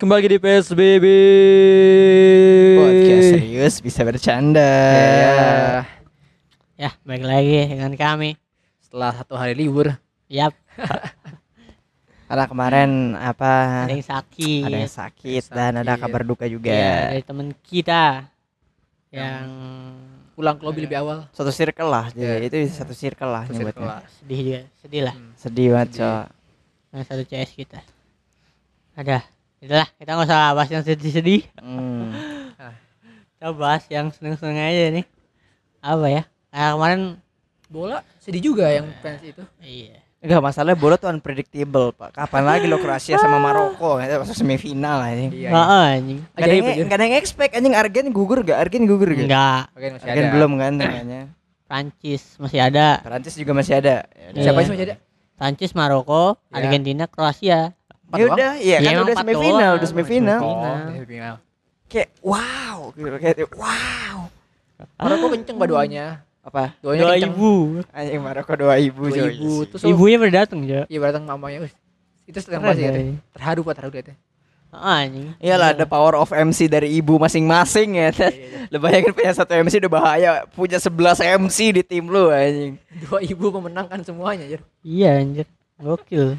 kembali di PSBB. Podcast serius bisa bercanda. Ya, Ya, baik lagi dengan kami. setelah satu hari libur. Yap, Karena kemarin apa ada yang sakit. ada yang sakit Sakit. dan ada kabar duka juga. Iya, dari teman kita yang Pulang ke lobby lebih awal. Satu circle lah, Iya. jadi itu satu circle lah Satu nyebutnya. circle lah. sedih juga, sedih lah. Sedih banget, Sedih. Cok. Yang satu CS kita. Ada, itulah kita nggak usah bahas yang sedih-sedih. Hmm. Kita bahas yang seneng-seneng aja nih. Apa ya? Kayak kemarin, Bola sedih juga yang fans itu. iya. Enggak masalah bola tuh unpredictable, Pak. Kapan lagi lo Kroasia sama Maroko itu masuk semifinal anjing. Iya. Nggak, anjing. Gak ada yang anjir. gak ada yang expect anjing Argen gugur gak? Argen gugur gak? Enggak, Oke, masih Argen ada. belum kan namanya. Prancis masih ada. Prancis juga masih ada. Ya. Siapa Iya. sih masih ada? Prancis, Maroko, Ya. Argentina, Kroasia. Empat Ya udah, iya Ya, kan emang udah semifinal, doang. udah semifinal. Oh, udah semifinal. Kayak wow, gitu kayak wow. Maroko kenceng bah doanya. Apa? Doanya Dua kenceng. ibu. Anjing Maroko dua ibu, Dua coy. ibu. Terus Ibunya baru datang, Jo. Iya datang mamanya. Wih, Itu Keren pasti ya. ya. Terharu pak terharu ya. Ah, anjing. Iyalah ada power of MC dari ibu masing-masing ya. Lu bayangin punya satu MC udah bahaya, punya 11 MC di tim lu anjing. Dua ibu memenangkan semuanya, Jer. Iya, anjir. Gokil.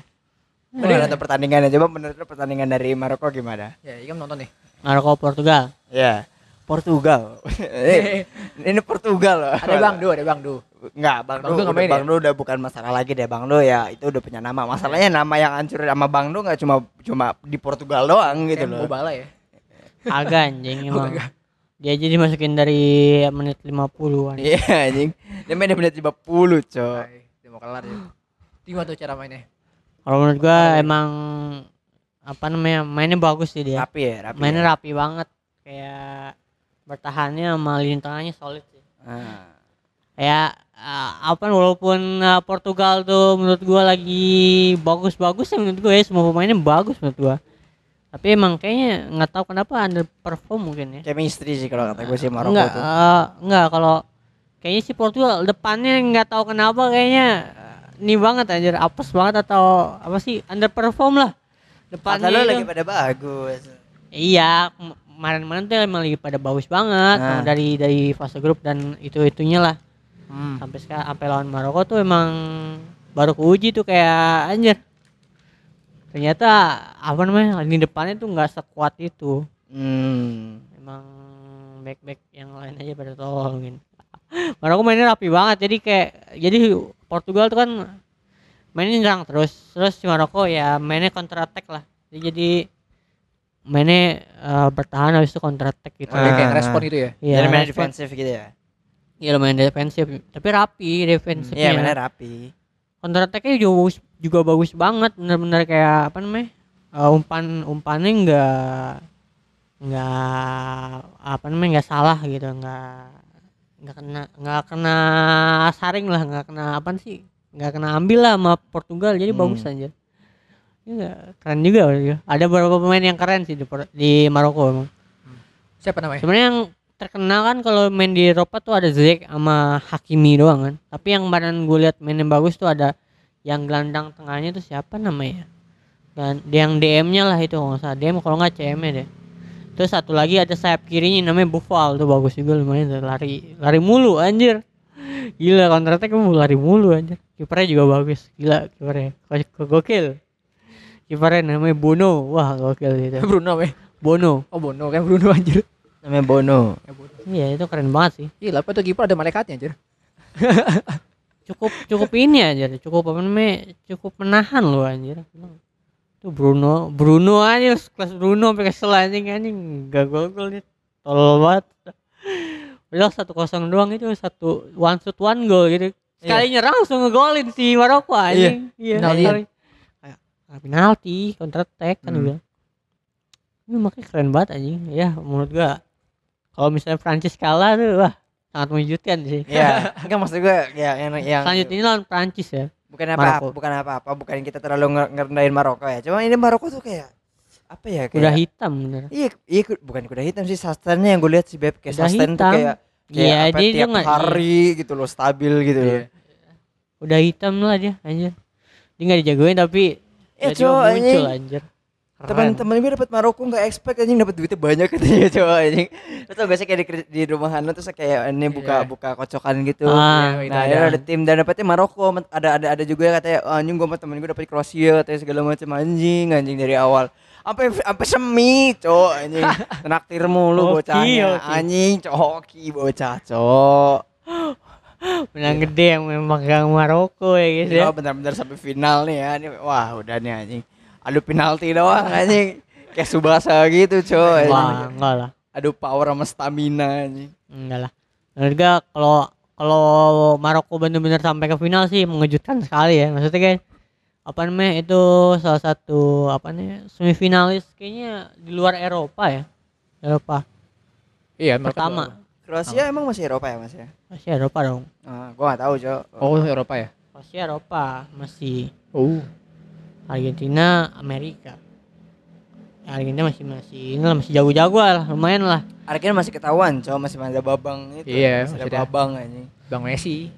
Udah nonton pertandingannya, coba menurut lu pertandingan dari Maroko gimana? Ya, Ikam nonton nih. Maroko Portugal. Ya. Portugal. Eh, ini Portugal loh. Ada Bang Du, ada Bang Du. Enggak, Bang, Bang Du, udah, Bang Du udah bukan masalah lagi deh, Bang Du ya itu udah punya nama. Masalahnya nama yang hancur sama Bang Du nggak cuma cuma di Portugal doang gitu Kayak loh. Mobala ya. Agak anjing emang. Agak. Dia aja dimasukin dari menit 50-an. Iya anjing. Dia main di menit 50, Cok. Dia mau kelar ya. Gimana tuh cara mainnya? Kalau menurut gua emang apa namanya? Mainnya bagus sih dia. Rapi ya, rapi. Mainnya ya. rapi banget. Kayak bertahannya sama lini tengahnya solid sih. Ah. Kayak uh, apa walaupun uh, Portugal tuh menurut gua lagi bagus-bagus ya menurut gua ya semua pemainnya bagus menurut gua. Tapi emang kayaknya nggak tahu kenapa underperform mungkin ya. Chemistry sih kalau kata gue sih Maroko enggak, tuh. eh, enggak kalau kayaknya si Portugal depannya nggak tahu kenapa kayaknya eh, ini banget anjir apes banget atau apa sih underperform lah depannya itu. lagi pada bagus. iya kem- kemarin-kemarin tuh emang lagi pada bagus banget Nah. Dari dari fase grup dan itu itunya lah Hmm. sampai sekarang sampai lawan Maroko tuh emang baru keuji tuh kayak anjir ternyata apa namanya lini depannya tuh nggak sekuat itu Hmm. emang back back yang lain aja pada tolongin Maroko mainnya rapi banget jadi kayak jadi Portugal tuh kan mainnya nyerang terus terus si Maroko ya mainnya counter attack lah jadi, jadi mainnya eh, bertahan habis itu counter attack gitu Kayak kayak Ah. respon itu ya. Iya, Jadi main defensif gitu ya. Iya lumayan defensif tapi rapi defensifnya Iya, mainnya rapi. counter attacknya juga bagus juga bagus banget bener-bener kayak apa namanya eh, umpan umpannya enggak enggak apa namanya enggak salah gitu enggak enggak kena enggak kena saring lah enggak kena apa sih? Enggak kena ambil lah sama Portugal jadi Hmm. bagus aja. Iya, keren juga ya. ada beberapa pemain yang keren sih di, di Maroko emang. Siapa namanya? sebenarnya yang terkenal kan kalau main di Eropa tuh ada Ziyech sama Hakimi doang kan. Tapi yang badan gue lihat mainnya bagus tuh ada yang gelandang tengahnya tuh siapa namanya? Dan yang DM-nya lah itu kalau nggak salah. DM kalau nggak CM -nya deh terus satu lagi ada sayap kirinya namanya Buffal. Tuh bagus juga lumayan. Tuh, lari lari mulu anjir. Gila counter attack mau lari mulu anjir. Kipernya juga bagus. Gila kipernya. Go- gokil. Kipernya namanya Bono. Wah gokil gitu Bruno ya. Bono. Oh Bono. Kan Bruno anjir. Namanya Bono. Ya, iya itu keren banget sih. Gila, apa tuh kiper ada malaikatnya anjir. cukup cukup ini aja deh, cukup apa namanya? Cukup menahan loh anjir tuh Bruno Bruno aja kelas Bruno sampai kesel anjing anjing. Gak gol gol nih tolol banget. Udah satu kosong doang itu satu one shoot one goal gitu. Sekali nyerang langsung ngegolin si Maroko anjing. Iya Penalti. sekali. kayak kayak penalti counter attack kan Hmm. bilang ini makanya keren banget anjing. Ya menurut gua kalau misalnya Prancis kalah tuh wah sangat mengejutkan sih. Iya, enggak maksud gue ya yang yang selanjutnya lawan Prancis ya bukan apa Maroko. bukan apa-apa, bukan kita terlalu nge- ngerendahin Maroko ya. Cuma ini Maroko tuh kayak apa ya kayak udah hitam bener Iya, iya bukan kuda hitam sih sustainnya yang gue lihat sih Beb kayak Kuda sustain tuh hitam. kayak kayak Iya, apa, dia tiap hari gitu loh stabil gitu loh. Iya. udah hitam lah dia anjir dia nggak dijagoin tapi Ya, cowok, muncul anjir Teman-teman gue dapat Maroko nggak expect anjing dapat duitnya banyak katanya coba anjing. Tau gak sih kayak di, di rumahan lu terus kayak ini buka Iya. buka kocokan gitu. Ah, Iya, nah, ada. ada. ada tim dan dapetnya Maroko, ada ada ada juga yang katanya "Oh, anjing gua sama temen gue dapet Kroasia katanya segala macam anjing anjing dari awal. Sampai sampai semi, cok anjing. Traktir mulu bocahnya. Anjing coki bocah, cok. menang gede yang memegang Maroko ya guys ya Kalau benar-benar sampai final nih ya. Wah, udah nih anjing. Adu penalti doang anjing. Kayak Subasa gitu, coy. wah enggak lah Adu power sama stamina anjing. enggak lah menurut gua kalau kalau Maroko bener-bener sampai ke final sih mengejutkan sekali ya maksudnya kan apa namanya itu salah satu apa nih semifinalis kayaknya di luar Eropa ya Eropa Iya, pertama Kroasia emang masih Eropa ya, Mas ya? masih Eropa dong Ah, gua gak tahu, Cok. Oh, Eropa ya? masih Eropa masih Oh. Argentina Amerika ya, Argentina masih masih ini lah masih jago-jago lah lumayan lah Argentina masih ketahuan, Cok, masih ada babang itu. Iya, masih ada masih ada. babang anjing. Bang Messi.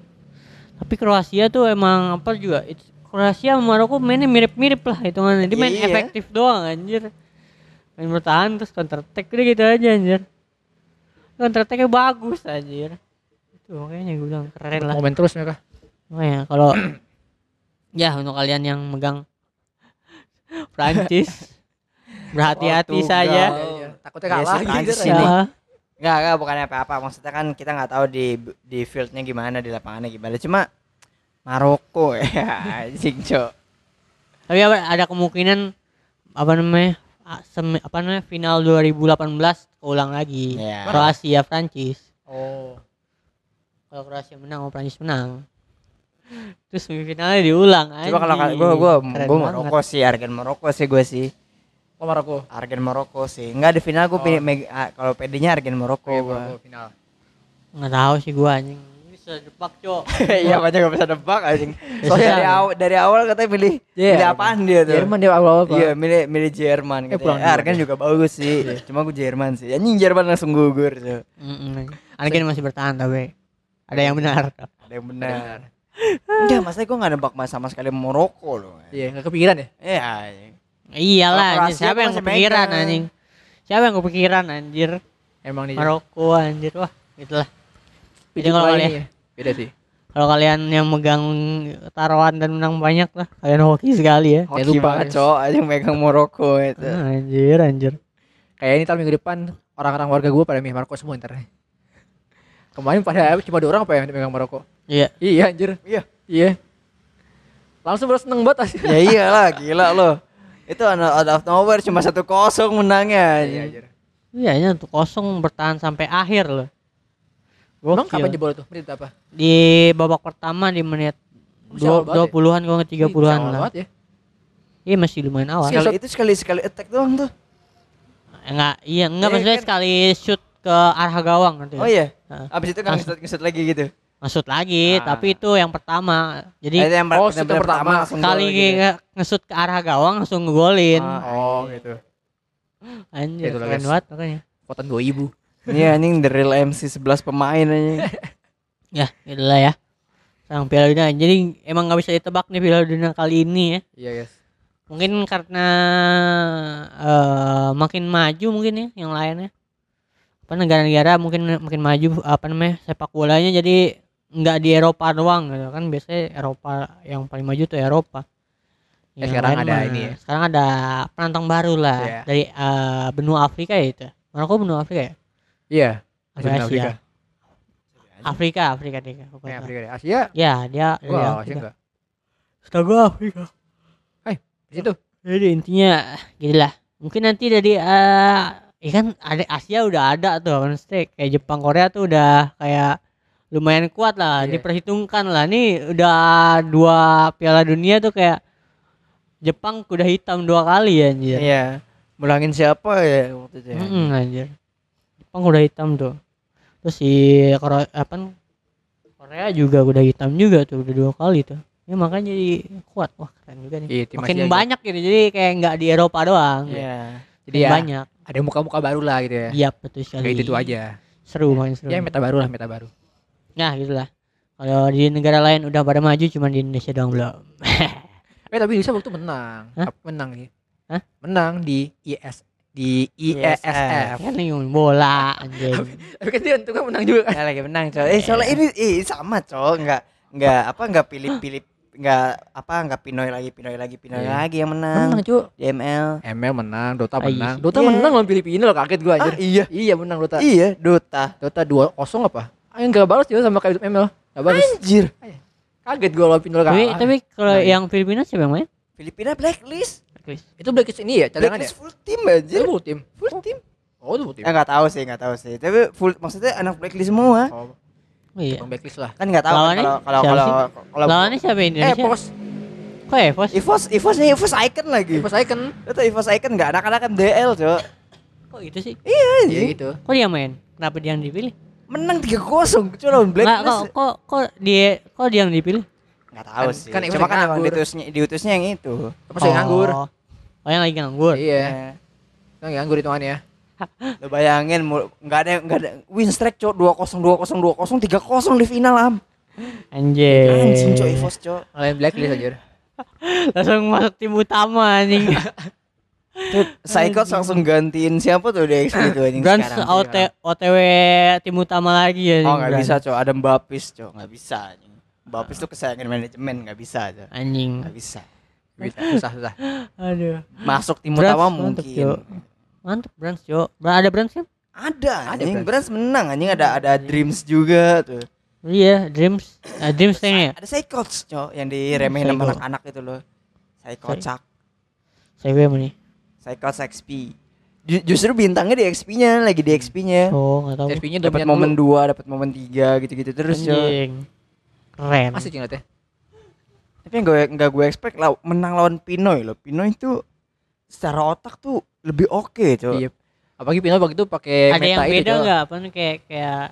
tapi Kroasia tuh emang apa juga it's- Kroasia sama Maroko mainnya mirip-mirip lah hitungannya dia main Iya. efektif doang anjir main bertahan terus counter attack udah gitu aja anjir counter attacknya bagus anjir itu makanya gue bilang keren lah Momen terus mereka. makanya kalau ya untuk kalian yang megang Prancis berhati-hati Portugal. saja Iya, iya. Takutnya Iya, kalah gitu. Prancis ya. ini. ya Enggak, enggak bukan apa-apa. Maksudnya kan kita nggak tahu di di fieldnya gimana, di lapangannya gimana. Cuma Maroko ya, anjing, Cok. tapi apa, ada kemungkinan apa namanya semi- apa namanya final 2018 keulang lagi Iya. Kroasia Prancis Oh. kalau Kroasia menang mau Prancis menang terus semifinalnya diulang Coba kalau anjing. gue gue gue. Maroko sih, Argen Maroko sih gue sih. Oh, Maroko. Argen Maroko sih. Enggak di final gue Oh. pilih ah, kalau PD-nya Argen Maroko Oke, gua. Maroko final. nggak tahu sih gua anjing bisa jebak cok Iya banyak gak bisa nebak anjing. Soalnya dari awal dari awal katanya milih Iya. milih apaan dia tuh? Jerman dia awal-awal. Iya milih milih Jerman katanya. pulang Eh, Argen juga bagus sih. Cuma gue Jerman sih. Anjing Jerman langsung gugur tuh. Argen masih bertahan tapi ada yang benar Ada yang benar. Enggak, masalahnya gue gak nebak mas sama sekali Maroko loh. Iya, enggak kepikiran ya? Iya. iyalah. Kroasia siapa yang kepikiran megang. anjing siapa yang kepikiran anjir Emang nih. Maroko anjir wah gitulah jadi kalau kalian nih. Beda sih. kalau kalian yang megang taruhan dan menang banyak lah kalian hoki sekali ya Hoki lupa, banget cowok aja yang megang Maroko itu. Ah, anjir anjir Kayak ini tahun minggu depan orang-orang warga gue pada milih Maroko semua ntar. Kemarin pada cuma dua orang apa yang megang Maroko? Iya Iya anjir. Iya. Iya. Langsung baru seneng banget asli. ya iyalah gila loh. Itu out out of nowhere cuma satu kosong menangnya. Iya anjing. anjir. iya ini untuk kosong bertahan sampai akhir loh Emang kapan jebol tuh? Menit apa? di babak pertama di menit Bisa dua ya? puluhan kalau nggak tiga puluhan lah ya. iya masih lumayan awal Sekali itu sekali sekali attack doang tuh. enggak iya enggak Iya, maksudnya kan? sekali shoot ke arah gawang gitu Oh iya. Heeh. Abis itu kan ngesut lagi gitu. Ngesut lagi Ah. tapi itu yang pertama jadi Eh, itu yang Oh, yang pertama. langsung gol sekali gitu. nge- ngesut ke arah gawang langsung ngegolin Ah, Oh gitu. anjir Itulah, keren banget makanya Potan dua ibu. Ini anjing the real MC 11 pemain anjing. ya itulah ya sang Piala Dunia jadi emang nggak bisa ditebak nih Piala Dunia kali ini ya Iya guys. mungkin karena eh makin maju mungkin ya yang lainnya apa negara-negara mungkin makin maju apa namanya sepak bolanya jadi nggak di Eropa doang gitu kan biasanya Eropa yang paling maju tuh Eropa Ya, sekarang ada mah- ini ya. sekarang ada penantang baru lah Iya. dari eh, benua Afrika ya itu Maroko benua Afrika ya Iya. Benua Asia Afrika. Afrika Afrika deh. Eh, Afrika deh. Asia. ya dia Gua dia Asia Afrika. enggak. Setahu gua Afrika Di situ. Jadi intinya gini lah. Mungkin nanti dari eh ya kan ada Asia udah ada tuh maksudnya kayak Jepang Korea tuh udah kayak lumayan kuat lah Iya. diperhitungkan lah nih udah dua Piala Dunia tuh kayak Jepang kuda hitam dua kali ya anjir. Iya. Mulangin siapa ya waktu itu ya? Mm-mm, anjir. Jepang kuda hitam tuh. Terus si Korea apa Korea juga kuda hitam juga tuh udah dua kali tuh. Ya makanya jadi kuat. Wah keren juga nih. Iya, tim Makin banyak gitu jadi kayak nggak di Eropa doang. Iya. Jadi ya banyak. ada muka-muka baru lah gitu ya. Iya betul sekali. Kayak itu aja. Seru makin seru. Ya meta baru lah, meta baru. Nah gitulah. Kalau di negara lain udah pada maju cuman di Indonesia doang belum. Eh tapi Indonesia waktu menang. Hah? Apa Menang nih. Menang di IS di IESF. Kan nih bola anjing. Tapi kan dia itu kan menang juga kan. Ya lagi menang, Cok. Eh, soalnya ini eh, sama, Cok. Enggak enggak apa enggak pilih-pilih enggak apa enggak Pinoy lagi, Pinoy lagi, Pinoy Iya. lagi yang menang. Menang, Cuk. Di ML. ML menang, Dota Ah, iya. menang. Dota Iya. menang lawan Filipina loh, kaget gua Ah, anjir. iya. Iya, menang Dota. Iya, Dota. Dota 2-0 apa? Ah, enggak balas juga sama kayak ML. Enggak balas. Anjir. Kaget gua lawan Pinoy Tapi kalah. tapi kalau Nah, iya. yang Filipina siapa yang main? Filipina blacklist. itu Blacklist ini ya, cadangan ya? Blacklist full team anjir. Itu full tim. Full team. Oh, itu full tim. Ya enggak tahu sih, enggak tahu sih. Tapi full maksudnya anak blacklist semua. Oh, Oh iya. Blacklist lah. Kan enggak tahu kan Lawannya kalau kalau siapa kalau kalau Lawannya siapa Eh, Indonesia? pos. Kok Evos? Evos, Evos nih Evos icon lagi. Pos icon. Itu Evos icon enggak anak-anak MDL, Cok. Kok itu sih? Iya, Iya gitu. Kok dia main? Kenapa dia yang dipilih? Menang 3-0 Cok lawan Nggak, kok, blacklist. kok kok dia kok dia yang dipilih? Enggak tahu Kan- sih. kan Cuma yang kan emang nganggur. diutusnya diutusnya yang itu. Apa sih nganggur? Oh. Oh yang lagi nganggur. Iya. Eh, Yang nganggur hitungannya. Lo bayangin nggak ada nggak ada win streak cok 2-0 2-0 2-0 3-0 di final am. Anjir. Anjing cok Evos cok. Ngalahin Blacklist aja. Langsung masuk tim utama anjing. Tuh Psychos langsung gantiin siapa tuh di XP itu anjing Grans sekarang. OT, OTW tim utama lagi ya. Oh nggak bisa cok ada Mbapis cok nggak bisa anjing. Mbapis tuh kesayangan manajemen nggak bisa cok. Anjing. Nggak bisa. Bisa, susah, susah. Aduh. Masuk tim Brans utama mantep, mungkin. Mantep Brans. Bra- Ada Brans kan? Ada Ada anjing Brans. Brans menang anjing ada ada Dreams juga tuh. Iya, Dreams. Ah, Dreams kayaknya ya. Ada Psychos cok yang diremehin sama anak-anak itu loh. Psychocak. Saya apa nih? Psychos XP. Ju- justru bintangnya di XP-nya lagi di XP-nya. Oh, enggak tahu. SP-nya dapat momen dua, dapat momen tiga gitu-gitu terus ya. Keren. Masih cing liatnya. Tapi yang gue nggak gue expect law- menang lawan Pinoy loh. Pinoy itu secara otak tuh lebih oke tuh. Iya. Apalagi Pinoy waktu itu pakai Ada yang meta itu, beda Cok. enggak? Apa kayak kayak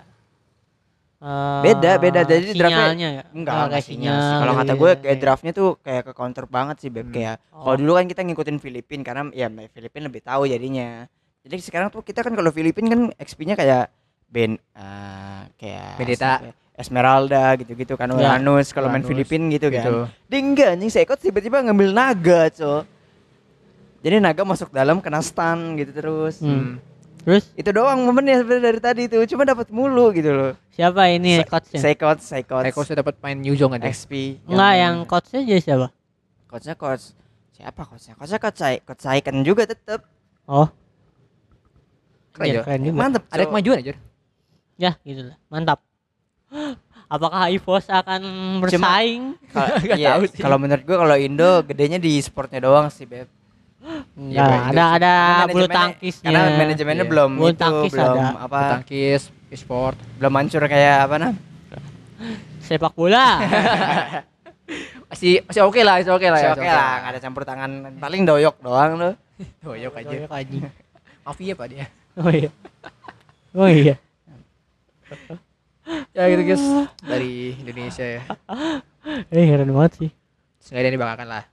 eh, Beda, beda. Jadi draftnya- ya? Enggak, Oh, enggak kayak sinyal sih. Kalau gitu kata ya. gue kayak Kayak- draftnya tuh kayak ke counter banget sih Beb. Hmm. Kayak Oh. kalau dulu kan kita ngikutin Filipin karena ya Filipin lebih tahu jadinya. Jadi sekarang tuh kita kan kalau Filipin kan XP-nya kayak Ben eh, kayak siapa ya? Esmeralda gitu-gitu kan Ya, Uranus kalau main Filipin gitu, Gitu. kan. Dia enggak anjing tiba-tiba ngambil naga, Cok. Jadi naga masuk dalam kena stun gitu terus. Hmm. Terus Itu doang momennya sebenarnya dari tadi tuh, cuma dapat mulu gitu loh. siapa ini coachnya? Seikot, Seikot. Eko saya dapat main New Zone aja. XP. Enggak, yang coachnya jadi siapa? coachnya coach siapa coachnya? Coachnya coach Sai, coach Saiken juga tetep. Oh, Keren iya, ya. keren juga. Mantep. Ada kemajuan aja. Ya, gitu lah. Mantap. Apakah EVOS akan bersaing? Kalau- Nggak iya, tahu sih. Kalau menurut gua kalau Indo gedenya di sportnya doang sih, Beb. Enggak, Baik, ada ada bulu tangkisnya. Karena manajemennya Iya. belum Bulu itu, tangkis belum ada. apa? Tangkis, e-sport. Belum hancur kayak apa nah? Sepak bola. Masih masih oke lah, masih oke lah ya. Oke lah, nggak ada campur tangan. Paling doyok doang loh. Doyok aja. Doyok anjing. Mafia Pak dia. Oh iya. Oh iya. Ya gitu guys dari Indonesia ya. Eh keren banget sih. Sengaja dibanggakan lah.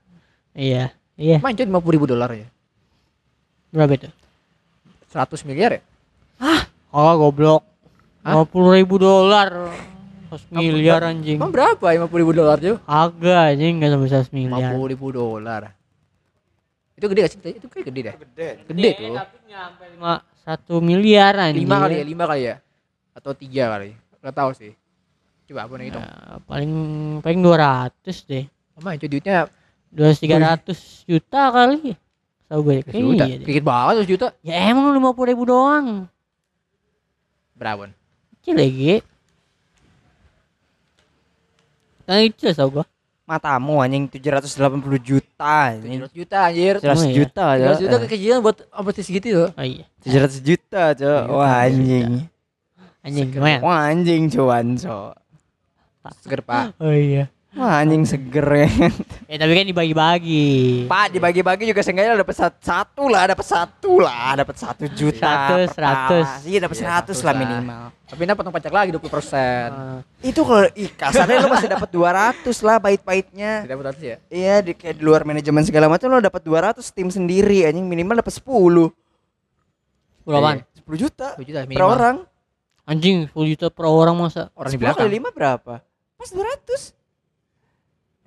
Iya. Iya. Main cuma 50 ribu dolar ya. Berapa itu? 100 miliar ya? Oh goblok. Hah? 50 ribu dolar. 100 miliar anjing. Emang berapa 50 ribu dolar tuh? Agak anjing enggak sampai 100 miliar. 50 ribu dolar. Itu gede gak sih? Itu kayak gede deh. Gede. Gede tuh. Tapi sampai 5 1 miliar anjing. 5 kali ya, 5 kali ya. Atau 3 kali. Gak tahu sih. Coba apa nih hitung. Ya, paling paling 200 deh. Lumayan cuy duitnya 200 300 juta kali. Tahu gue juta. kayaknya iya. Dikit banget 100 juta. Ya emang 50 ribu doang. Berapa? Bon? Kecil lagi. Kan itu tau gua. Matamu anjing 780 juta anjing. 700 juta anjir. 700 Emang iya? juta ya. 700 juta kekecilan buat operasi segitu tuh. Oh iya. 700 juta, Cok. Wah, anjing. Anjing lumayan. Wah, anjing cuan, Cok. Seger Pak. Oh iya. Wah, anjing seger ya. Ya tapi kan dibagi-bagi. Pak dibagi-bagi juga seenggaknya dapat sat- satu lah, dapat satu lah, dapat satu juta. Seratus, per seratus. Iya dapat Iya, seratus lah minimal. Tapi potong pajak lagi 20 persen. Ah, Itu kalau ih, kasarnya lu masih dapat 200 lah pahit-pahitnya. Tidak betul ya. Iya di kayak di luar manajemen segala macam lo dapat 200 tim sendiri anjing minimal dapat 10. 10 apaan? 10 juta 10 juta per minimal. orang. Anjing 10 juta per orang masa. Orang di 10 belakang. kali 5 berapa? Pas 200.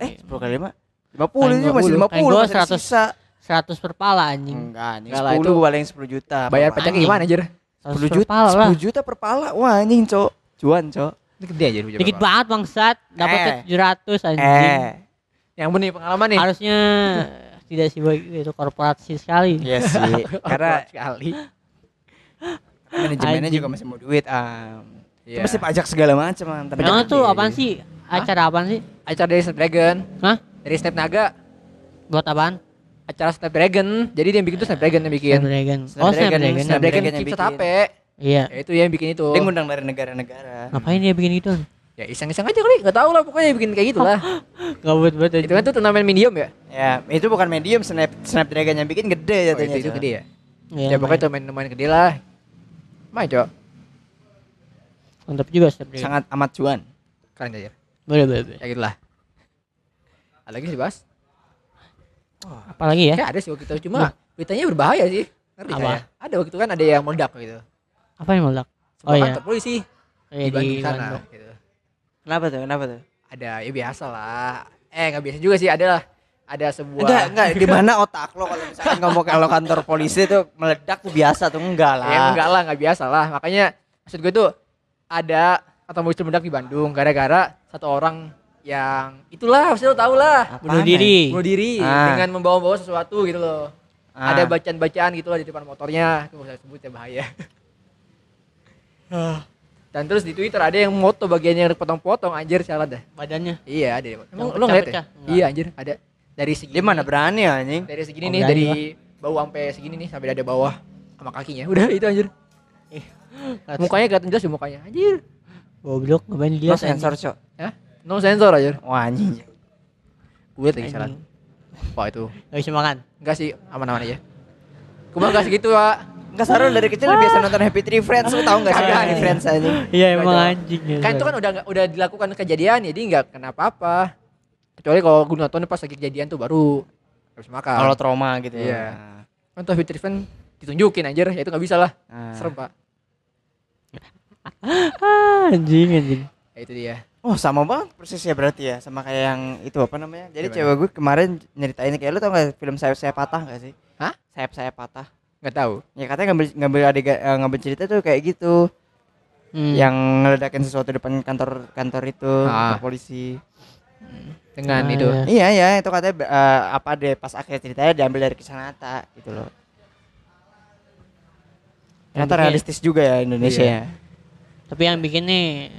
Eh, Iya. 10 kali 5 50 Paling itu masih 50. 50 Paling gua masih ada 100. sisa. 100 per pala anjing. Enggak, anjing. 10 itu paling 10 juta. Bayar Apa? pajaknya anjing. gimana anjir? 100 10 per juta. 10 juta per pala. Wah, anjing, Cok. Cuan, Cok. Itu gede aja. Dikit banget bangsat, dapatnya Eh. 700 anjing. Eh, Yang benih pengalaman nih. Harusnya tidak sih itu korporasi sekali. iya sih. Karena sekali. manajemennya juga masih mau duit. Um, Iya. Mesti pajak segala macam. Kan- tuh iya, apaan iya. sih? Acara apaan sih? Acara dari Snapdragon. Hah? Dari Snapnaga. Buat apaan? Acara Snapdragon. Jadi dia yang bikin tuh Snapdragon yang bikin. Snapdragon. Oh, Snapdragon, Snapdragon. Snap- Snapdragon yang bikin. HP. Iya. Ya itu yang bikin itu. Dia ngundang dari negara-negara. Ngapain dia bikin itu? Ya iseng-iseng aja kali. Enggak tahu lah pokoknya bikin kayak gitu lah. Gabut banget itu kan tuh turnamen medium ya? Ya, itu bukan medium Snap Snapdragon yang bikin Oh, gede jatuhnya. itu, itu gede ya? Iya, ya pokoknya turnamen-turnamen gede lah. Main cok. Mantap juga Snapdragon. sangat amat cuan. Keren aja. Boleh, boleh, boleh. Ya gitu lah. Ada lagi sih Bas? Apalagi ya? Ya ada sih waktu itu cuma beritanya berbahaya sih. Ngerti Apa? ya? Ada waktu itu kan ada yang meledak gitu. Apa yang meledak? Sebuah Oh, iya. kantor polisi Kayak di Bandung di sana gitu. Kenapa tuh? Kenapa tuh? Ada ya biasa lah. Eh nggak biasa juga sih ada lah. Ada sebuah Enggak, enggak di mana otak lo kalau misalkan ngomong kalau kantor polisi tuh meledak tuh biasa tuh enggak lah. Ya enggak lah, enggak biasa lah. Makanya maksud gue tuh ada atau muncul meledak di Bandung gara-gara satu orang yang itulah pasti lo tau lah Bunuh diri. bunuh diri Ah. dengan membawa-bawa sesuatu gitu loh. Ah. Ada bacaan-bacaan gitu lah di depan motornya, itu nggak usah sebut ya bahaya. Dan terus di Twitter ada yang moto bagian yang potong-potong anjir salah dah. Badannya. Iya ada. Emang Yang lo ngeliat ya? Iya anjir ada. Dari segini. Dia mana berani anjing? Dari segini Oh, nih dari bawah sampai segini nih sampai dada bawah sama kakinya. Udah itu anjir. Mukanya kelihatan jelas ya mukanya. Anjir. Goblok ngapain Lo dilihat sensor, Cok. Ya, no sensor aja. Wah, anjing. Gue lagi salah. Wah itu. Gak bisa makan. Enggak sih, aman-aman aja. Cuma enggak segitu, Pak. Enggak saru dari kecil lu biasa nonton Happy Tree Friends, lu tahu enggak sih Happy. Friends anjing? Iya emang anjing ya. Kan itu kan udah udah dilakukan kejadian jadi enggak kenapa apa. Kecuali kalau gue nonton pas lagi kejadian tuh baru harus makan. Kalau trauma gitu Iya. ya. kan tuh Fitri Fan ditunjukin anjir, ya itu nggak bisa lah. Nah. Serem, Pak. Ah, anjing anjing. Ya itu dia. Oh sama banget persis ya berarti ya sama kayak yang itu apa namanya jadi Gimana? cewek gue kemarin nyeritain kayak lu tau gak film sayap sayap patah gak sih Hah? sayap sayap patah Nggak tahu. ya katanya ngambil ngambil adegan eh, ngambil cerita tuh kayak gitu Hmm. yang ngeledakin sesuatu depan kantor kantor itu Ah. kantor polisi Dengan Ah, itu. iya. iya ya itu katanya eh, apa deh pas akhir ceritanya diambil dari kisah nyata gitu loh ternyata realistis juga ya Indonesia Iya. ya Tapi yang bikin nih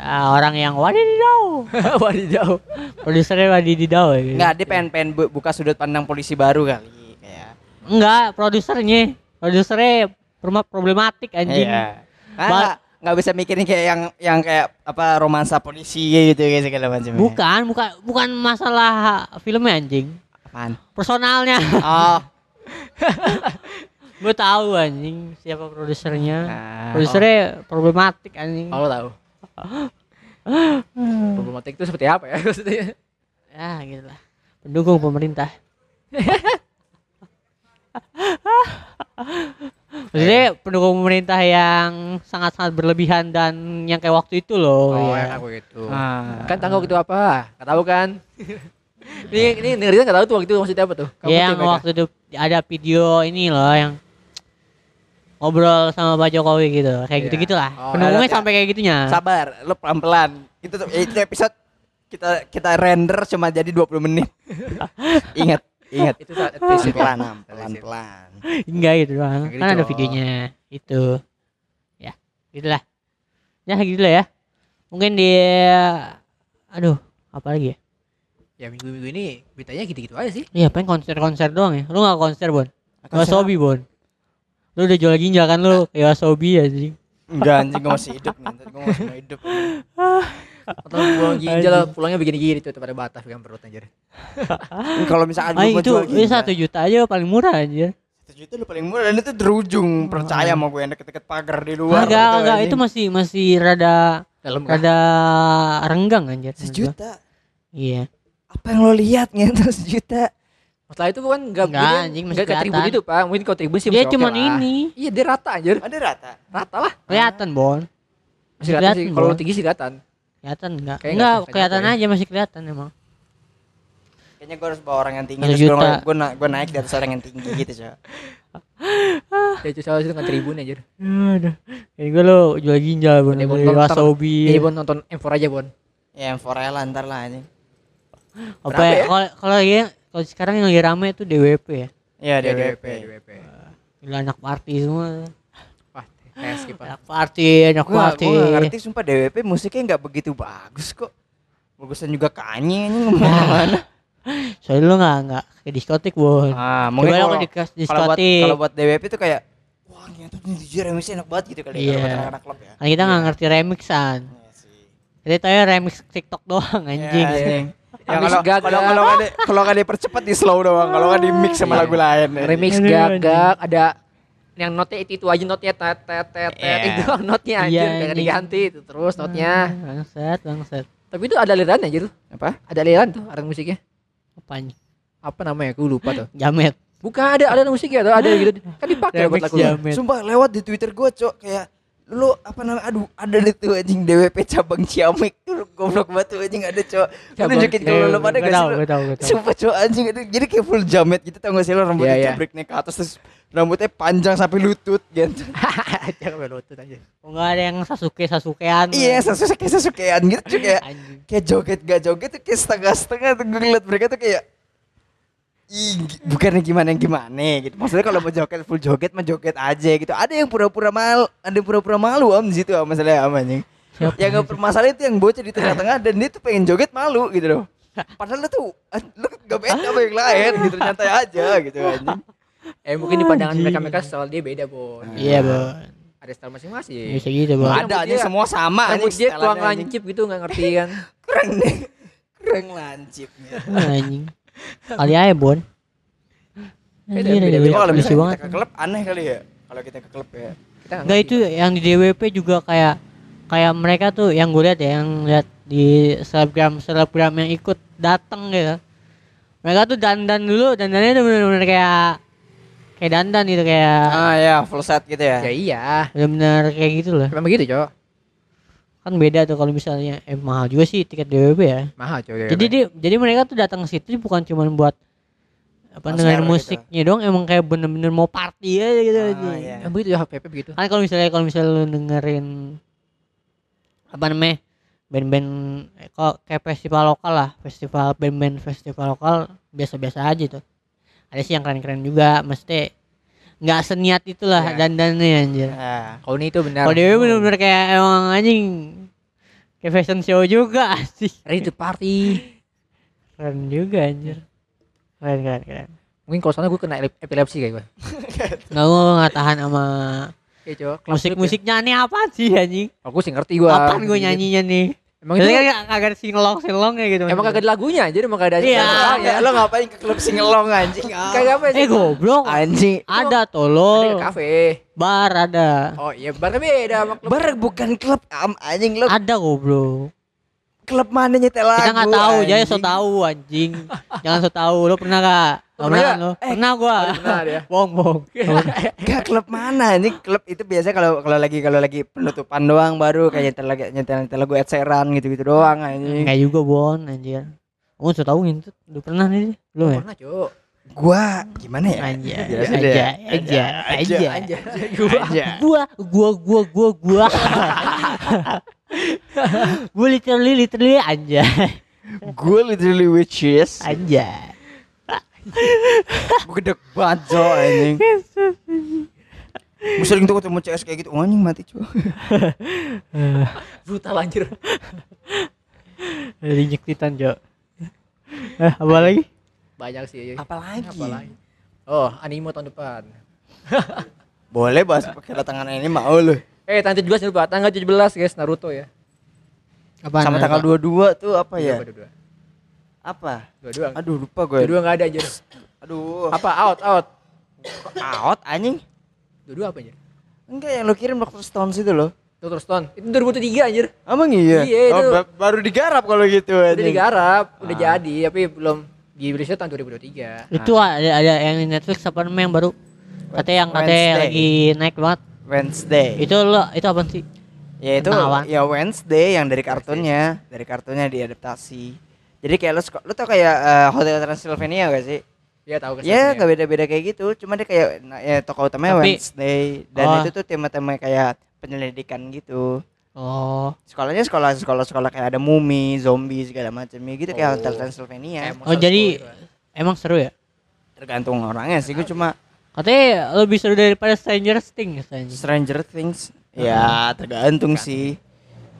eh, orang yang wadididau. Wadidaw. Produsernya wadididau ya. gitu. Enggak, dia pengen pengen bu- buka sudut pandang polisi baru kali kayak. Enggak, produsernya. Produsernya problematik anjing. Iya. Ah, nggak bisa mikirin kayak yang yang kayak apa romansa polisi gitu kayak segala macam. Bukan, bukan bukan masalah filmnya anjing. Apaan? Personalnya. Oh. Gue tahu anjing siapa produsernya. Nah, Produsernya problematik anjing. Kalau tahu. Problematik itu seperti apa ya maksudnya? Ya gitu lah. Pendukung pemerintah. Maksudnya pendukung pemerintah yang sangat-sangat berlebihan dan yang kayak waktu itu loh. Oh, ya. enak begitu. Ah. Kan tanggung itu apa? Gak tahu kan? ini ini dengerin nggak tahu tuh waktu itu maksudnya apa tuh? Kamu yang waktu itu ada video ini loh yang ngobrol sama Pak Jokowi gitu. Kayak Iya. gitu-gitu lah. Oh, Pendukungnya ada- sampai kayak gitunya. Sabar, lu pelan-pelan. Itu tuh itu episode kita kita render cuma jadi 20 menit. ingat, ingat. itu saat episode ya. Pelan-pelan, Am. pelan-pelan. Enggak gitu doang. Gitu, Kan ada videonya. Itu. Ya, gitulah. Ya gitu lah ya. Mungkin di aduh, apa lagi ya? Ya minggu-minggu ini beritanya gitu-gitu aja sih. Iya, pengen konser-konser doang ya. Lu gak konser, Bon? Konser Wasobi, Bon. Lu udah jual ginjal kan lu kayak Wasobi anjing. Enggak anjing gue masih hidup nih. Gue masih mau hidup. Atau pulang ginjal pulangnya begini-gini tuh pada batas pegang perut anjir. Kalau misalkan gue itu jual itu satu juta aja paling murah anjir. Satu juta lu paling murah dan itu derujung percaya sama gue yang deket-deket pagar di luar. Enggak, gitu, enggak, anjing. itu masih masih rada Dalam rada renggang anjir. gua. sejuta. Iya. Apa yang lo lihat gitu sejuta? Masalah itu kan enggak Enggak, anjing, masih enggak ke tribun kelihatan. itu, Pak. Mungkin kalau tribun sih Dia lah. ini. Iya, dia rata anjir. Ada rata. Rata lah. Kelihatan, Bon. Masih kelihatan sih. Kalau tinggi sih kelihatan. Kelihatan enggak? Kayak enggak, nggak kelihatan aja masih kelihatan emang. Kayaknya gue harus bawa orang yang tinggi Satu terus juta. gue na gue naik di atas orang yang tinggi gitu coy. Ya itu salah itu kan tribun aja. Aduh. Kayak gue lo jual ginjal bon. Ini Bon, wasabi. Ini Bon nonton M4 aja Bon. Ya yang Forella ntar lah anjing. Apa ya? ya? Kalau kalau ya kalau sekarang yang lagi rame itu DWP ya. Iya Ya, DWP. DWP. Gila anak party semua. Wah, kayak skip Pak. Anak party, anak party. gue gak ngerti sumpah DWP musiknya nggak begitu bagus kok. Bagusan juga Kanye anjing ngomong mana. Soalnya lu nggak nggak ke diskotik bon. Ah, Coba mungkin kalau ke di- kalau buat diskotik. kalau buat DWP tuh kayak wah ternyata ini jujur remixnya enak banget gitu kali ya kalau Iya. buat anak-anak klub ya. Kan kita nggak ngerti remixan. Iya sih. Kita tahu ya remix TikTok doang anjing. Ya, anjing. Ya, kalau gagak. kalau kalau kalau nggak dipercepat di slow doang, kalau nggak di mix sama Iya. lagu lain. anjing. Remix Aduh, gagak ada yang notnya itu, itu aja notnya tet tet tet tet Iya. itu notnya anjir Iya, kayak anjing. diganti itu terus notnya. Bangsat, bangsat. Tapi itu ada aliran aja tuh. Apa? Ada aliran tuh aliran musiknya. Apanya? Apa namanya? Aku lupa tuh. Jamet. Bukan ada aliran musiknya tuh, ada gitu. Kan dipakai buat lagu. Jamet. Sumpah lewat di Twitter gue, Cok, kayak lu apa namanya aduh ada deh tuh anjing DWP cabang Ciamik tuh goblok banget tuh anjing ada Lu Cabang nunjukin kalau lu pada Gak gak sih lu gak gak. Sumpah cowok anjing ada jadi kayak full jamet gitu tau gak sih lo rambutnya Iya, iya. jebrek naik ke atas terus rambutnya panjang sampai lutut gitu. Jangan berlutut aja. Oh, nggak ada yang Sasuke Sasukean. iya, sesuai kayak sesukean gitu cuy kayak kayak joget gak joget tuh kayak setengah-setengah tuh gue ngeliat mereka tuh kayak Ih, bukannya gimana gimana gitu. Maksudnya kalau mau joget full joget mah joget aja gitu. Ada yang pura-pura malu, ada yang pura-pura malu om di situ om masalahnya om anjing. Siapa? Yang gak permasalahan itu yang bocah di tengah-tengah dan dia tuh pengen joget malu gitu loh. Padahal lu tuh ah, lu gak beda sama yang lain gitu nyantai aja gitu anjing. Eh mungkin di pandangan Anjing. mereka mereka style dia beda bon. Iya, Bon. Ada style masing-masing. Bisa gitu, Ada aja semua sama Rambut anjing. dia tuang anjing. lancip gitu nggak ngerti kan. Kurang deh. Kurang lancipnya. Anjing. Kali aja, Bon. Beda, Anjir, beda, beda. Oh, kalau banget. kita ke klub aneh kali ya. Kalau kita ke klub ya. Kita nggak Enggak itu yang di DWP juga kayak kayak mereka tuh yang gue lihat ya yang lihat di selebgram selebgram yang ikut datang gitu. Mereka tuh dandan dulu, dandannya tuh bener-bener kayak kayak dandan gitu kayak Ah ya, full set gitu ya. Ya iya. bener-bener kayak gitu loh. Memang begitu, Cok. Kan beda tuh kalau misalnya eh mahal juga sih tiket DWP ya. Mahal, Cok. Jadi dia jadi mereka tuh datang ke situ bukan cuma buat apa dengerin gitu. musiknya doang emang kayak bener-bener mau party aja gitu. Ah, aja. iya. Emang begitu ya HPP begitu. kan kalau misalnya kalau misalnya lu dengerin apa namanya band-band eh, kok kayak festival lokal lah festival band-band festival lokal biasa-biasa aja tuh ada sih yang keren-keren juga mesti nggak seniat itulah Ya. dandannya anjir Nah, Kalau ini itu benar. kalau dewe bener-bener kayak emang anjing kayak fashion show juga sih ready to party. keren juga anjir keren keren keren Mungkin kalau soalnya gue kena epilep- epilepsi kayak gue. nggak gue nggak tahan sama Iya, musik-musiknya nih apa sih anjing Aku sih ngerti gue. apaan gue nyanyinya nih Emang itu Jadi kan kagak ada singelong singelong ya gitu. emang kagak ada lagunya aja, emang kagak ada. Iya. ada ya, lo ngapain ke klub singelong anjing? Kagak apa sih? Eh goblok. Anjing. Ada Ada tolol. ke kafe. Bar ada. Oh iya, bar beda sama klub. Bar bukan klub am anjing lo Ada goblok. Klub mana nyetel lagu? Kita nggak tahu, jadi so anjing. tahu anjing. Jangan so tahu. Lo pernah gak? Lo Pernah pernah kan lo? Pernah gua. Benar ya. Bohong bohong. Gak klub mana ini klub itu biasa kalau kalau lagi kalau lagi penutupan doang baru kayak nyetel lagi nyetel nyetel lagu Ed Sheeran gitu-gitu doang anjing. Enggak juga bon anjir. Kamu so tahu ngintut. Lu pernah nih? Lu ya? Pernah, Cok. Gua gimana ya? Aja, deh. aja, aja. Aja. Gua. Aja. Gua, gua, gua, gua, gua. Gua literally, literally aja. Gue literally witches. Aja. Gue gedek banget anjing. Gue sering tuh ketemu CS kayak gitu, oh, anjing mati cuy. Brutal anjir. Dari nyektitan, Jo. Eh, apa lagi? Banyak sih. Apalagi? Apalagi. Oh, animo tahun depan. Boleh bahas kedatangan ini mau lu. Eh, tanggal 17 lupa. Tanggal 17 guys, Naruto ya. Apaan, Sama apa? tanggal 22 tuh apa ya? Dua-dua. Apa? Dua-dua. Aduh lupa gue. Dua-dua enggak ada anjir. Aduh. Apa out out? Out anjing? Dua-dua apa anjir? Enggak yang lu kirim Dr. Stones itu loh. Dr. Stone. Itu 2003 anjir. Emang iya? Iya, Oh, itu. ba- baru digarap kalau gitu Udah anjing. digarap, udah Ah. jadi, tapi belum di rilisnya tahun 2023. Itu ada ada yang di Netflix apa namanya yang baru? Katanya yang katanya lagi naik banget. Wednesday. Itu lo itu apa sih? ya itu Tentang ya Wednesday yang dari kartunnya, dari kartunnya diadaptasi Jadi kayak lu seko- lu tau kayak eh, Hotel Transylvania gak sih? Iya tahu Ya kesannya. nggak beda-beda kayak gitu, cuma dia kayak nah, ya tokoh utamanya Tapi- Wednesday dan Oh. itu tuh tema-tema kayak penyelidikan gitu. Oh. Sekolahnya sekolah sekolah sekolah kayak ada mumi, zombie segala macam ya gitu kayak Oh. Hotel Transylvania. Kayak Oh jadi school gitu emang seru ya? Tergantung orangnya sih, gue cuma Katanya lebih seru daripada Stranger Things katanya. Stranger Things. Ya tergantung sih.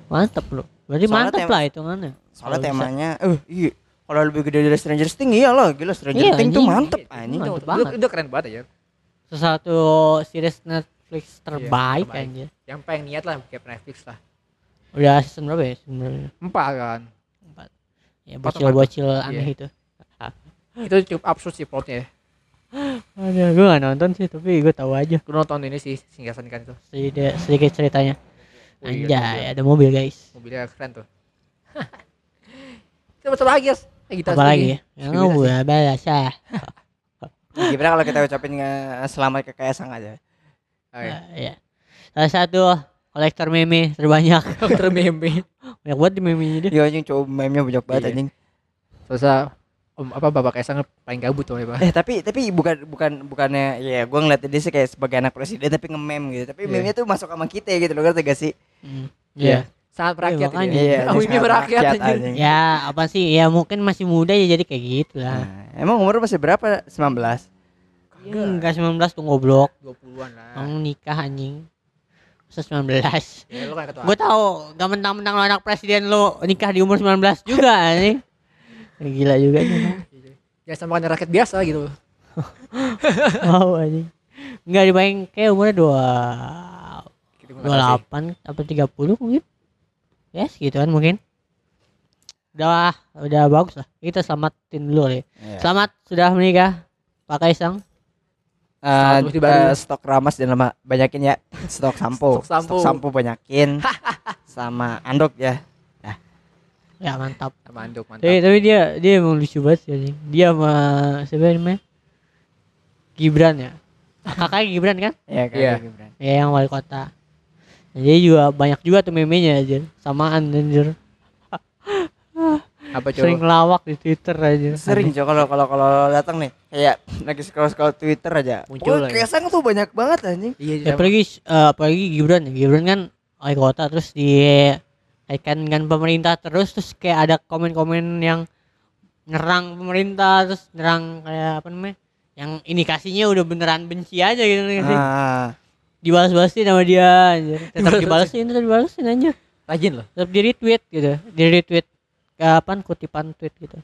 Mantep loh. Berarti Soalnya mantep tem- lah hitungannya. Soalnya Kalau bisa. temanya, eh iya. Kalau lebih gede dari Stranger Things iya loh, gila Stranger Iya, Things tuh mantep Iya, anjing. mantep Itu- itu, banget. itu keren banget ya. sesuatu series Netflix terbaik terbaik. aja. Yang pengen niat lah kayak Netflix lah. Udah season berapa ya sebenarnya? Empat kan. Empat. Ya bocil-bocil aneh Iya. itu. Itu cukup absurd sih plotnya. Ya. Aduh, gue gak nonton sih, tapi gue tahu aja Gue nonton ini sih singgasan kan itu. sedikit, sedikit ceritanya. Oh iya, Anjay, mobil. ada mobil guys. Mobilnya keren tuh. Coba coba lagi ya. Eh, kita Apa lagi ya? Yang gue biasa. Gimana kalau kita ucapin selamat ke Kaisang aja? Oh, iya. Ah, Iya. Salah satu kolektor meme terbanyak. Dokter meme. Banyak banget di meme-nya dia. Iya anjing coba meme-nya banyak banget Iya. anjing. Om apa Bapak Kaisang paling gabut tuh ya, Pak. Eh tapi tapi bukan bukan bukannya ya gua ngeliat dia sih kayak sebagai anak presiden tapi nge-meme gitu. Tapi Iya. meme-nya tuh masuk sama kita gitu loh ngerti gak sih? Hmm. Iya. Iya. Sangat merakyat makanya. ini. Iya, Oh, ini anjing. anjing. Ya apa sih? Ya mungkin masih muda ya jadi kayak gitu lah. Nah, emang umur masih berapa? 19. Enggak 19 tuh goblok. 20-an lah. Kamu nikah anjing. Masa 19. Ya lu kan ketua. Gue tahu, gak mentang-mentang lo anak presiden lo nikah di umur 19 juga anjing. Ya, Gila juga nih. Ya sama kan rakyat biasa gitu. Wow anjing. Enggak dibayang kayak umurnya dua Gitu, nggak sih. 28 atau 30 mungkin. Yes, gitu kan mungkin. Udah udah bagus lah. Kita selamatin dulu deh. Iya. Selamat sudah menikah Pak Kaisang. Eh, baru. eh, stok ramas dan lama banyakin ya. Stok sampo. Stok sampo. banyakin. sama anduk ya. Ya mantap. Sama anduk mantap. Tapi, tapi dia dia emang lucu banget sih anjing. Dia sama siapa namanya? Gibran ya. Kakaknya Gibran kan? Iya kayak Iya. Gibran. Ya yang wali kota. Nah, Jadi juga banyak juga tuh memenya aja. Samaan anjir. Apa coba? Sering lawak di Twitter aja. Sering coba kalau kalau kalau datang nih kayak lagi scroll scroll Twitter aja. Muncul ya. Kaisang tuh banyak banget anjing. Iya, Ya, apalagi eh, apalagi Gibran ya. Gibran kan wali kota terus di kaitkan dengan pemerintah terus terus kayak ada komen-komen yang nyerang pemerintah terus nyerang kayak apa namanya yang indikasinya udah beneran benci aja gitu nggak sih? Ah. dibalas-balasin sama dia anjir. Tetap dibalasin, tetap dibalasin anjir. Rajin loh. Tetap di retweet gitu. Di retweet kapan kutipan tweet gitu.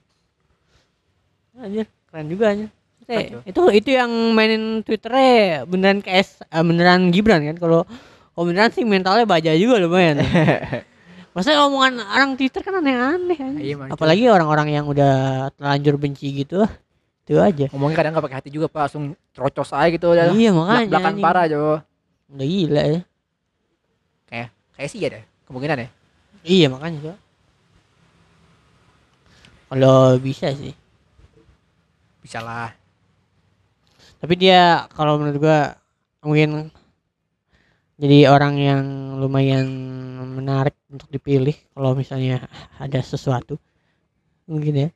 Anjir, keren juga anjir. Betul. itu itu yang mainin Twitternya beneran KS eh, beneran Gibran kan kalau kalau beneran sih mentalnya baja juga lumayan. Maksudnya omongan orang Twitter kan aneh-aneh. Iya. Apalagi orang-orang yang udah terlanjur benci gitu. Itu aja. Ngomongnya kadang nggak pakai hati juga, Pak. Langsung terocos aja gitu. Iya, makanya, Belak-belakan parah, Jo. Udah gila ya. Kayak kayak sih ya deh. Kemungkinan ya. Iya makanya Cok. Kalau bisa sih. Bisa lah. Tapi dia kalau menurut gua mungkin jadi orang yang lumayan menarik untuk dipilih kalau misalnya ada sesuatu. Mungkin ya.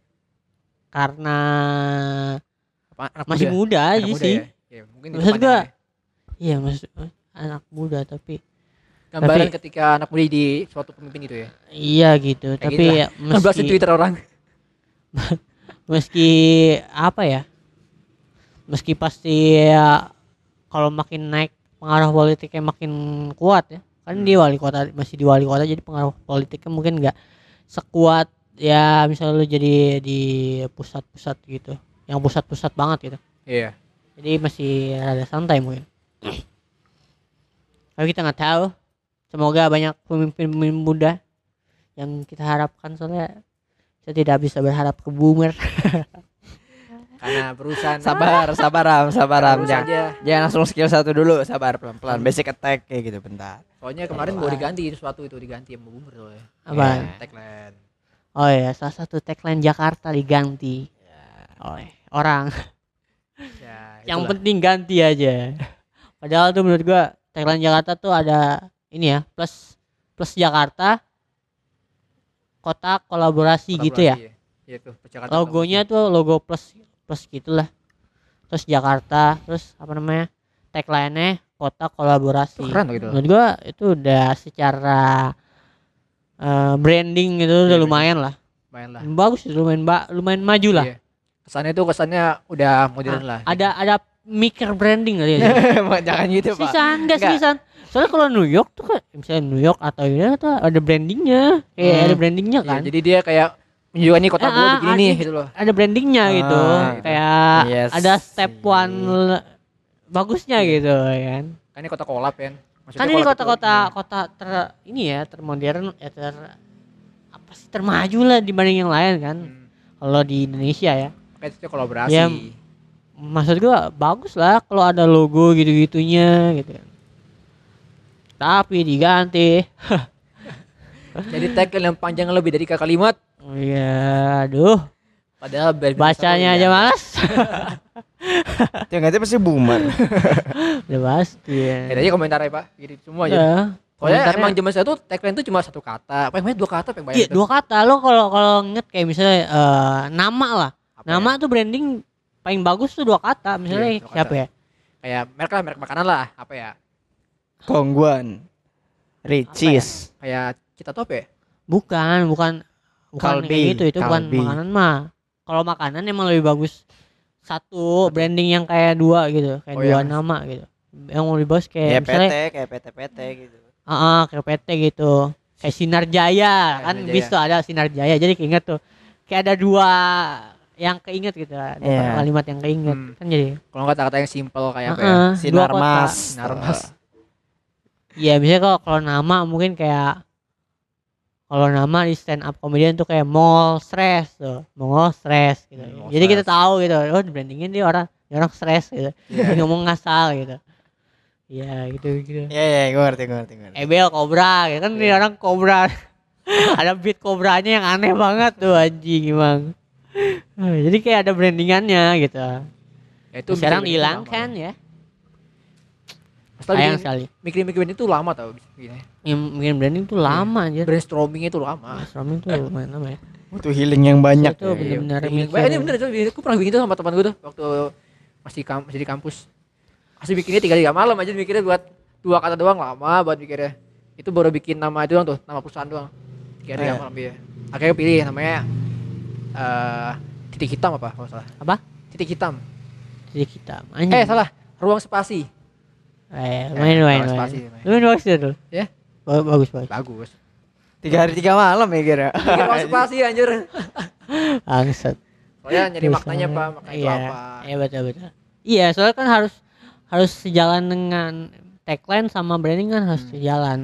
Karena Apa, anak masih muda, Anak aja muda sih. Ya? Ya, mungkin itu Maksud gua iya maksud anak muda tapi gambaran tapi- ketika anak muda di suatu pemimpin gitu ya. iya gitu. Kayak tapi gitu ya, meski Twitter orang. meski apa ya meski pasti ya, kalau makin naik pengaruh politiknya makin kuat ya. Kan Hmm. dia wali kota masih di wali kota jadi pengaruh politiknya mungkin nggak sekuat. Ya misalnya lu jadi di pusat-pusat gitu yang pusat-pusat banget gitu. Iya. jadi masih rada santai mungkin. Tapi kita nggak tahu. Semoga banyak pemimpin-pemimpin muda yang kita harapkan soalnya saya tidak bisa berharap ke boomer Karena perusahaan Sabar, sabar Ram, sabar Ram. Jangan, aja. jangan langsung skill satu dulu, sabar pelan-pelan. Basic attack kayak gitu bentar. Soalnya kemarin mau diganti sesuatu itu diganti sama boomer soalnya. apa Iya. Tagline. Oh ya, salah satu tagline Jakarta diganti. oleh orang. Ya, Yang penting ganti aja. Padahal tuh menurut gua tagline Jakarta tuh ada ini ya, plus plus Jakarta kota kolaborasi, gitu ya. Kolaborasi, Iya tuh, Jakarta logonya tuh logo plus plus gitulah terus Jakarta terus apa namanya tagline-nya kota kolaborasi Itu keren gitu. menurut gua itu udah secara eh, branding gitu udah Iya, lumayan lah Main lah. bagus itu lumayan ba- lumayan maju lah Iya. Kesannya tuh kesannya udah modern lah. ada ada mikir branding kali ya jangan gitu pak Seriusan, enggak. Soalnya kalau New York tuh kan misalnya New York atau ini tuh ada brandingnya, kayak Hmm. ada brandingnya Iya, kan. jadi dia kayak menunjukkan nih kota Ah, gue ah, begini ada- nih gitu loh. ada brandingnya Ah, gitu, gitu. kayak Yes. ada step one bagusnya gitu ya kan. Kan ini kota kolab kan. Maksudnya Kan ini kota-kota kota ter ini ya termodern ya ter apa sih termaju lah dibanding yang lain kan. Hmm. Kalau di Indonesia ya. Makanya itu kolaborasi. Ya, Maksud gua bagus lah kalau ada logo gitu-gitunya gitu kan. Tapi diganti. Jadi tagline yang panjang lebih dari kalimat. Oh iya, aduh. Padahal biar- Bacanya aja malas. Yang ngerti pasti boomer Udah pasti ya. Ya tadi komentarnya pak, gitu semua aja. Ya. Soalnya emang zaman saya tuh tagline itu cuma satu kata. Apa yang dua kata apa yang banyak Iya, dua kata lo kalau kalau inget kayak misalnya eh, nama lah. Apa nama ya? tuh branding paling bagus tuh dua kata. Misalnya Iya, dua siapa kata. ya? Kayak merek lah, merek makanan lah. Apa ya? Kongguan Ricis Kayak kita tuh apa ya? Bukan, bukan bukan Kalbi, kayak gitu. Itu bukan makanan mah. Kalau makanan emang lebih bagus satu branding yang kayak dua gitu, kayak Oh, dua yang- nama gitu. Yang lebih bagus kayak Ya misalnya PT kayak PT-PT gitu Ah, ah, kayak PT gitu. Kayak Sinar Jaya kan bis tuh ada Sinar Jaya. Jadi keinget tuh. Kayak ada dua yang keinget gitu. Ada Iya. kalimat yang keinget Hmm. kan jadi. Kalau nggak kata-kata yang simple kayak apa ya? Ah, ah, dua Sinar kota. Mas Sinar Mas. Iya, misalnya kalau kalau nama mungkin kayak kalau nama di stand up comedian tuh kayak mall stress tuh, mall stress gitu. Mall Jadi kita stress. tahu gitu, oh di brandingin dia orang dia orang stres gitu. Dia ngomong ngasal gitu. Iya, gitu gitu. Iya iya gue ngerti gue ngerti gue ngerti Ebel Cobra gitu kan Iya. dia orang Cobra. ada beat Cobranya yang aneh banget tuh anjing emang. Eh, Jadi kayak ada brandingannya gitu. Ya, itu Sekarang dihilangkan lama. ya. Setelah Sayang sekali. Mikir-mikir itu lama tau gini. Yang bikin branding tuh lama aja. Brainstormingnya itu lama. Brainstorming tuh lumayan lama ya. Butuh healing yang banyak Itu ya. Iya, mikir. Bah, ini bener itu aku pernah bikin itu sama teman gue tuh waktu masih kam masih di kampus. Masih bikinnya tiga tiga malam aja mikirnya buat dua kata doang lama buat mikirnya. Itu baru bikin nama itu doang tuh, nama perusahaan doang. Tiga tiga Eh. malam dia. Akhirnya pilih namanya eh titik hitam apa kalau salah. Apa? Titik hitam. Jadi kita anjing. Eh salah, ruang spasi. Eh, lumayan lumayan. ruang lumayan. spasi. Lumayan bagus ya tuh. Ya. Ba- Bagus bagus. Bagus. Tiga hari tiga malam ya kira Bikin ruang spasi anjir. Bangsat. Soalnya nyari maknanya apa, maknanya iya, apa. Iya betul betul. Iya, soalnya kan harus harus sejalan dengan tagline sama branding kan harus Hmm. sejalan.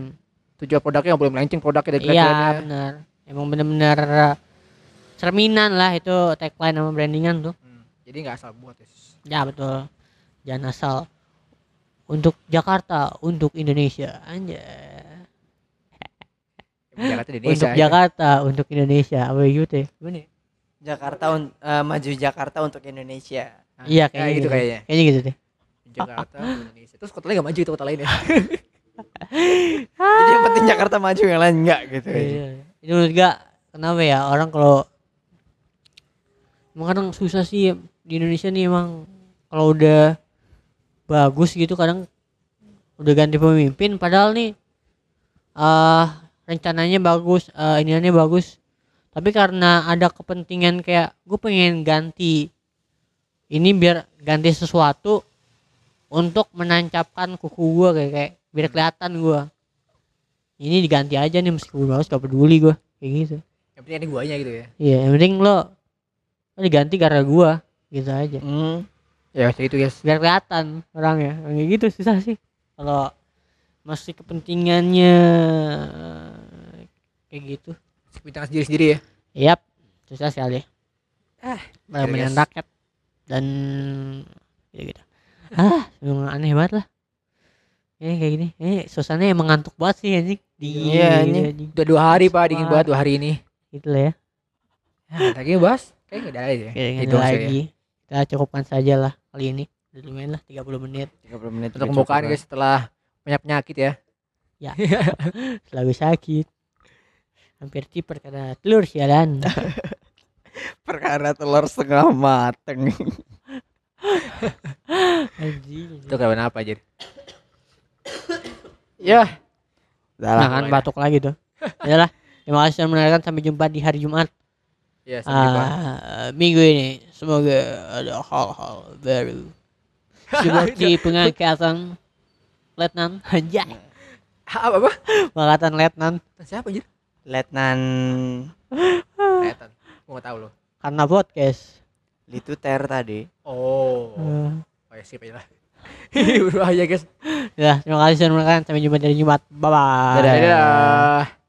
Tujuan produknya nggak boleh melenceng produknya dari Iya, benar. Emang bener-bener uh, cerminan lah itu tagline sama brandingan tuh. Hmm, Jadi nggak asal buat ya. Ya betul. Jangan asal untuk Jakarta, untuk Indonesia aja. Jakarta Indonesia. untuk aja. Jakarta, untuk Indonesia. Apa gitu ya? Gimana ya? Jakarta un- eh, maju Jakarta untuk Indonesia Nah, Iya, ya kayaknya gitu gitu. kayaknya. Kayaknya gitu deh. Jakarta Indonesia. Terus kota lain gak maju itu kota lain ya. Jadi yang penting Jakarta maju yang lain enggak gitu Iya. Itu menurut gak kenapa ya orang kalau emang kadang susah sih di Indonesia nih emang kalau udah bagus gitu kadang udah ganti pemimpin padahal nih eh rencananya bagus, eh iniannya bagus. Tapi karena ada kepentingan kayak gue pengen ganti ini biar ganti sesuatu untuk menancapkan kuku gua kayak kayak biar kelihatan gua ini diganti aja nih meskipun bagus gak peduli gua kayak gitu Yang penting ini guanya gitu ya. iya yang penting lo lo diganti karena gua gitu aja Hmm. Ya kayak gitu guys. biar kelihatan orangnya kayak gitu susah sih kalau masih kepentingannya kayak gitu Bintang sendiri-sendiri ya. yap susah sekali Ah, guys. rakyat dan gitu gitu ah emang aneh banget lah eh kayak gini eh suasananya emang ngantuk banget sih anjing dingin Iya, gitu, anjing. anjing. Udah dua hari pak dingin banget dua hari ini. gitu lah ya Ya, lagi bahas. Kayaknya ada aja. ya. Kayaknya Itu aja ya. lagi. Kita cukupkan saja lah kali ini. Udah lumayan lah 30 menit. 30 menit Untuk pembukaan guys setelah banyak penyakit ya. Selalu sakit. Hampir tiper karena telur sialan. perkara telur setengah mateng. Anjing. Itu karena apa aja? ya, Udah Nah lah. batuk lagi tuh. Yalah. Terima kasih sudah mendengarkan sampai jumpa di hari Jumat. ya sampai jumpa. Ah, minggu ini semoga ada hal-hal baru seperti pengangkatan letnan anjay Ah, apa apa? pengangkatan letnan Siapa aja? Letnan. Gua nggak tahu loh. karena podcast Lituter tadi. Oh. Eh, Oh ya skip aja lah. Berbahaya guys. ya terima kasih sudah mendengarkan sampai jumpa di hari Jumat bye bye Dadah. Dadah.